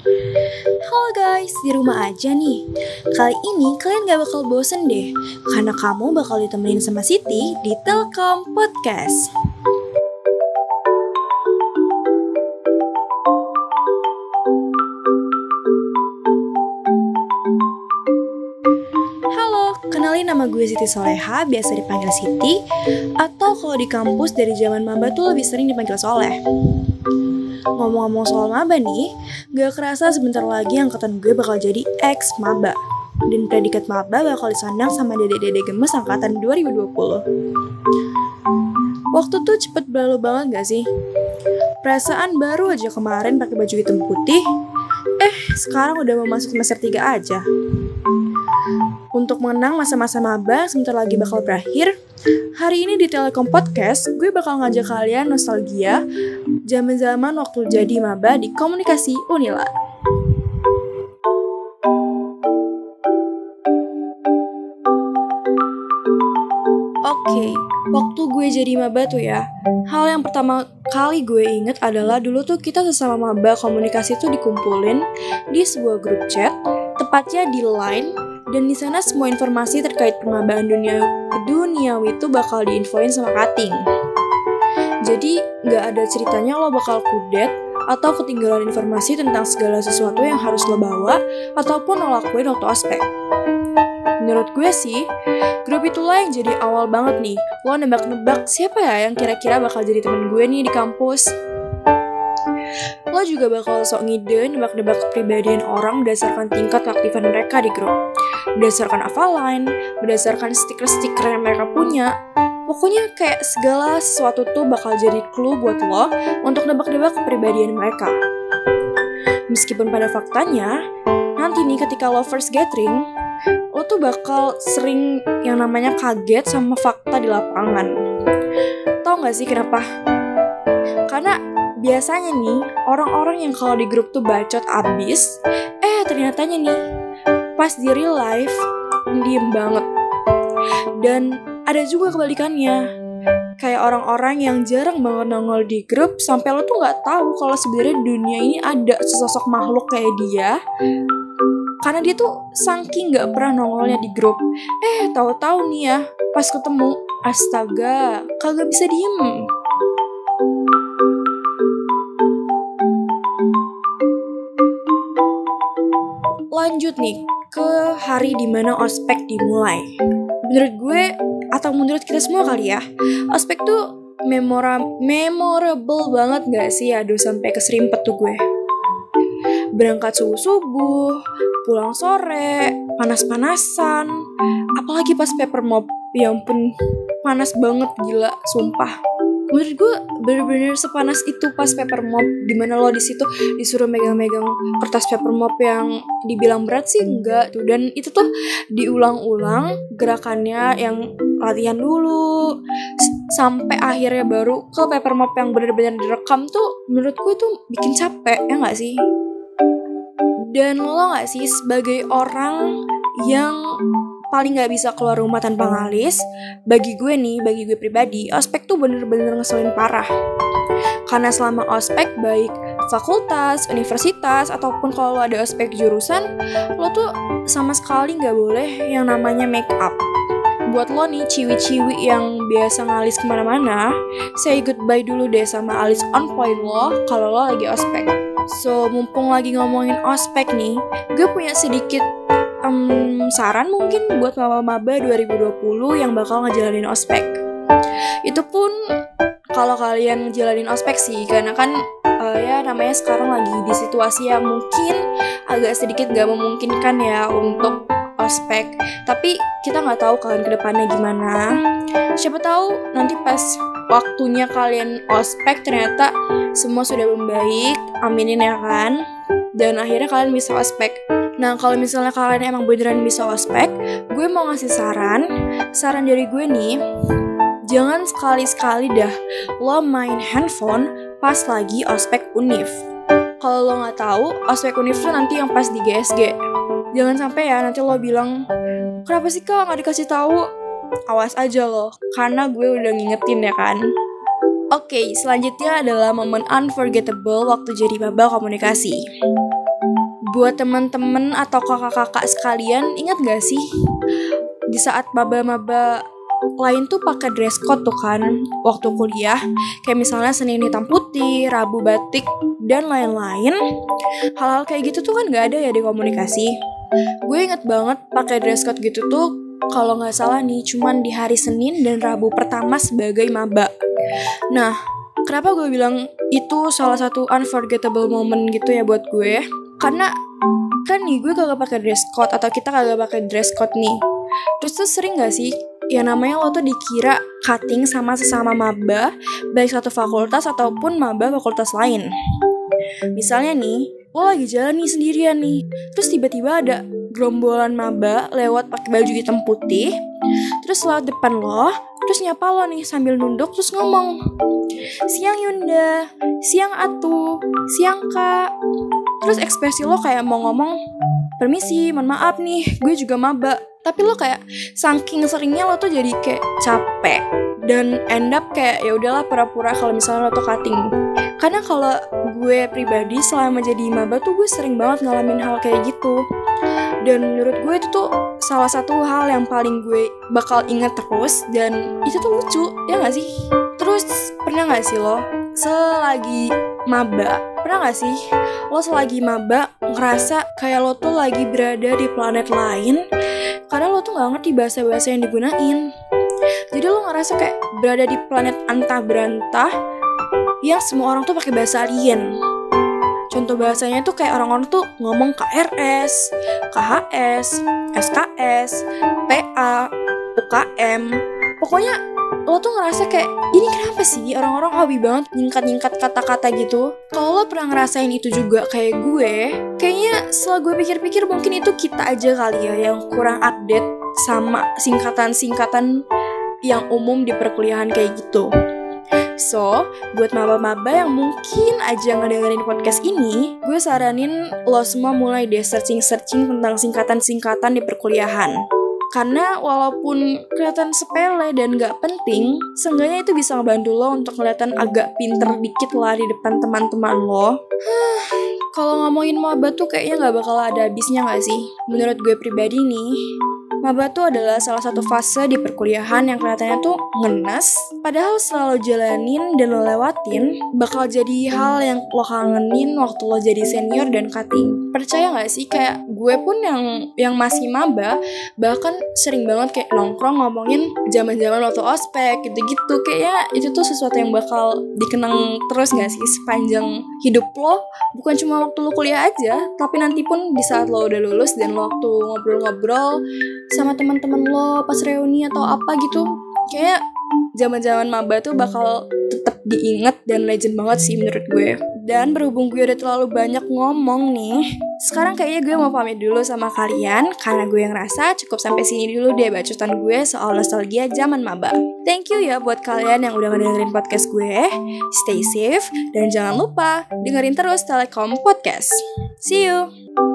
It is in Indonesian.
Halo guys, di rumah aja nih. Kali ini kalian gak bakal bosen deh, karena kamu bakal ditemenin sama Siti di Telkom Podcast. Halo, kenalin nama gue Siti Soleha, biasa dipanggil Siti, atau kalau di kampus dari zaman maba tuh lebih sering dipanggil Soleh. Ngomong-ngomong soal maba nih, gak kerasa sebentar lagi angkatan gue bakal jadi ex maba. Dan predikat maba bakal disandang sama dede-dede gemes angkatan 2020. Waktu tuh cepet berlalu banget gak sih? Perasaan baru aja kemarin pakai baju hitam putih, eh sekarang udah mau masuk semester 3 aja. Untuk mengenang masa-masa maba sebentar lagi bakal berakhir, hari ini di Telekom Podcast gue bakal ngajak kalian nostalgia zaman-zaman waktu jadi maba di komunikasi Unila. Oke, waktu gue jadi maba tuh ya, hal yang pertama kali gue inget adalah dulu tuh kita sesama maba komunikasi tuh dikumpulin di sebuah grup chat, tepatnya di Line, dan di sana semua informasi terkait permabaan dunia duniawi itu bakal diinfoin sama Kating. Jadi nggak ada ceritanya lo bakal kudet atau ketinggalan informasi tentang segala sesuatu yang harus lo bawa ataupun lo lakuin waktu aspek. Menurut gue sih, grup itulah yang jadi awal banget nih. Lo nebak-nebak siapa ya yang kira-kira bakal jadi temen gue nih di kampus. Lo juga bakal sok ngide nebak-nebak kepribadian orang berdasarkan tingkat keaktifan mereka di grup. Berdasarkan avaline, berdasarkan stiker-stiker yang mereka punya. Pokoknya kayak segala sesuatu tuh bakal jadi clue buat lo untuk nebak-nebak kepribadian mereka. Meskipun pada faktanya, nanti nih ketika lo first gathering, lo tuh bakal sering yang namanya kaget sama fakta di lapangan. Tau gak sih kenapa? Karena biasanya nih, orang-orang yang kalau di grup tuh bacot abis, eh ternyatanya nih, pas di real life, diem banget. Dan ada juga kebalikannya, kayak orang-orang yang jarang banget nongol di grup sampai lo tuh nggak tahu kalau sebenarnya dunia ini ada sesosok makhluk kayak dia. Karena dia tuh saking nggak pernah nongolnya di grup. Eh tahu-tahu nih ya pas ketemu astaga kagak bisa diem. Lanjut nih ke hari di mana ospek dimulai. Menurut gue atau menurut kita semua kali ya ospek tuh memora memorable banget gak sih? Aduh sampai keserimpet tuh gue. Berangkat subuh subuh pulang sore panas-panasan. Apalagi pas paper mob yang pun panas banget gila sumpah menurut gue bener-bener sepanas itu pas paper mob di mana lo di situ disuruh megang-megang kertas paper mob yang dibilang berat sih enggak tuh. Dan itu tuh diulang-ulang gerakannya yang latihan dulu. Sampai akhirnya baru ke paper mob yang bener-bener direkam tuh menurut gue tuh bikin capek ya nggak sih? Dan lo gak sih sebagai orang yang paling gak bisa keluar rumah tanpa ngalis, bagi gue nih, bagi gue pribadi, ospek tuh bener-bener ngeselin parah. Karena selama ospek baik fakultas, universitas, ataupun kalau lo ada ospek jurusan, lo tuh sama sekali gak boleh yang namanya make up. Buat lo nih ciwi-ciwi yang biasa ngalis ke mana-mana, say goodbye dulu deh sama alis on point lo kalau lo lagi ospek. So, mumpung lagi ngomongin ospek nih, gue punya sedikit um, saran mungkin buat maba-maba 2020 yang bakal ngejalanin ospek. Itu pun kalau kalian ngejalanin ospek sih, karena kan uh, ya namanya sekarang lagi di situasi yang mungkin agak sedikit gak memungkinkan ya untuk ospek. Tapi kita nggak tahu kalian ke depannya gimana. Siapa tahu nanti pas waktunya kalian ospek ternyata semua sudah membaik, aminin ya kan. Dan akhirnya kalian bisa ospek. Nah kalau misalnya kalian emang beneran bisa ospek, gue mau ngasih saran. Saran dari gue nih, jangan sekali-sekali dah lo main handphone pas lagi ospek univ. Kalau lo nggak tahu, ospek univ tuh nanti yang pas di GSG. Jangan sampai ya nanti lo bilang, kenapa sih kak nggak dikasih tahu? Awas aja lo, karena gue udah ngingetin ya kan. Oke, selanjutnya adalah momen unforgettable waktu jadi maba komunikasi. Buat temen-temen atau kakak-kakak sekalian, ingat gak sih di saat maba-maba lain tuh pakai dress code tuh kan waktu kuliah kayak misalnya Senin hitam putih, Rabu batik dan lain-lain. Hal-hal kayak gitu tuh kan nggak ada ya di komunikasi. Gue inget banget pakai dress code gitu tuh kalau nggak salah nih cuman di hari Senin dan Rabu pertama sebagai maba. Nah, kenapa gue bilang itu salah satu unforgettable moment gitu ya buat gue? Karena kan nih gue kagak pakai dress code atau kita kagak pakai dress code nih. Terus tuh sering gak sih ya namanya lo tuh dikira cutting sama sesama maba baik satu fakultas ataupun maba fakultas lain. Misalnya nih, lo lagi jalan nih sendirian nih, terus tiba-tiba ada gerombolan maba lewat pakai baju hitam putih, terus lewat depan lo, terus nyapa lo nih sambil nunduk terus ngomong, siang Yunda, siang Atu, siang Kak. Terus ekspresi lo kayak mau ngomong, permisi, mohon maaf nih, gue juga maba. Tapi lo kayak saking seringnya lo tuh jadi kayak capek dan end up kayak ya udahlah pura-pura kalau misalnya lo tuh cutting. Karena kalau gue pribadi selama jadi maba tuh gue sering banget ngalamin hal kayak gitu. Dan menurut gue itu tuh salah satu hal yang paling gue bakal inget terus dan itu tuh lucu ya gak sih? Terus pernah gak sih lo selagi maba pernah gak sih lo selagi maba ngerasa kayak lo tuh lagi berada di planet lain? Karena lo tuh gak ngerti bahasa-bahasa yang digunain. Jadi lo ngerasa kayak berada di planet antah berantah yang semua orang tuh pakai bahasa alien. Contoh bahasanya tuh kayak orang-orang tuh ngomong KRS, KHS, SKS, PA, UKM pokoknya lo tuh ngerasa kayak ini kenapa sih orang-orang hobi banget nyingkat-nyingkat kata-kata gitu kalau lo pernah ngerasain itu juga kayak gue kayaknya setelah gue pikir-pikir mungkin itu kita aja kali ya yang kurang update sama singkatan-singkatan yang umum di perkuliahan kayak gitu So, buat maba-maba yang mungkin aja ngedengerin podcast ini, gue saranin lo semua mulai deh searching-searching tentang singkatan-singkatan di perkuliahan. Karena walaupun kelihatan sepele dan gak penting, seenggaknya itu bisa ngebantu lo untuk kelihatan agak pinter dikit lah di depan teman-teman lo. Kalau ngomongin maba tuh kayaknya gak bakal ada habisnya gak sih? Menurut gue pribadi nih, Maba tuh adalah salah satu fase di perkuliahan yang kelihatannya tuh ngenes, padahal selalu jalanin dan lo lewatin bakal jadi hal yang lo kangenin waktu lo jadi senior dan cutting. Percaya gak sih kayak gue pun yang yang masih maba bahkan sering banget kayak nongkrong ngomongin zaman-zaman waktu ospek gitu-gitu. Kayaknya itu tuh sesuatu yang bakal dikenang terus gak sih sepanjang hidup lo? Bukan cuma waktu lo kuliah aja tapi nanti pun di saat lo udah lulus dan lo waktu ngobrol-ngobrol sama teman-teman lo pas reuni atau apa gitu kayak zaman-zaman maba tuh bakal tetap diinget dan legend banget sih menurut gue dan berhubung gue udah terlalu banyak ngomong nih sekarang kayaknya gue mau pamit dulu sama kalian karena gue yang rasa cukup sampai sini dulu deh bacotan gue soal nostalgia zaman maba. Thank you ya buat kalian yang udah ngedengerin podcast gue. Stay safe dan jangan lupa dengerin terus Telekom Podcast. See you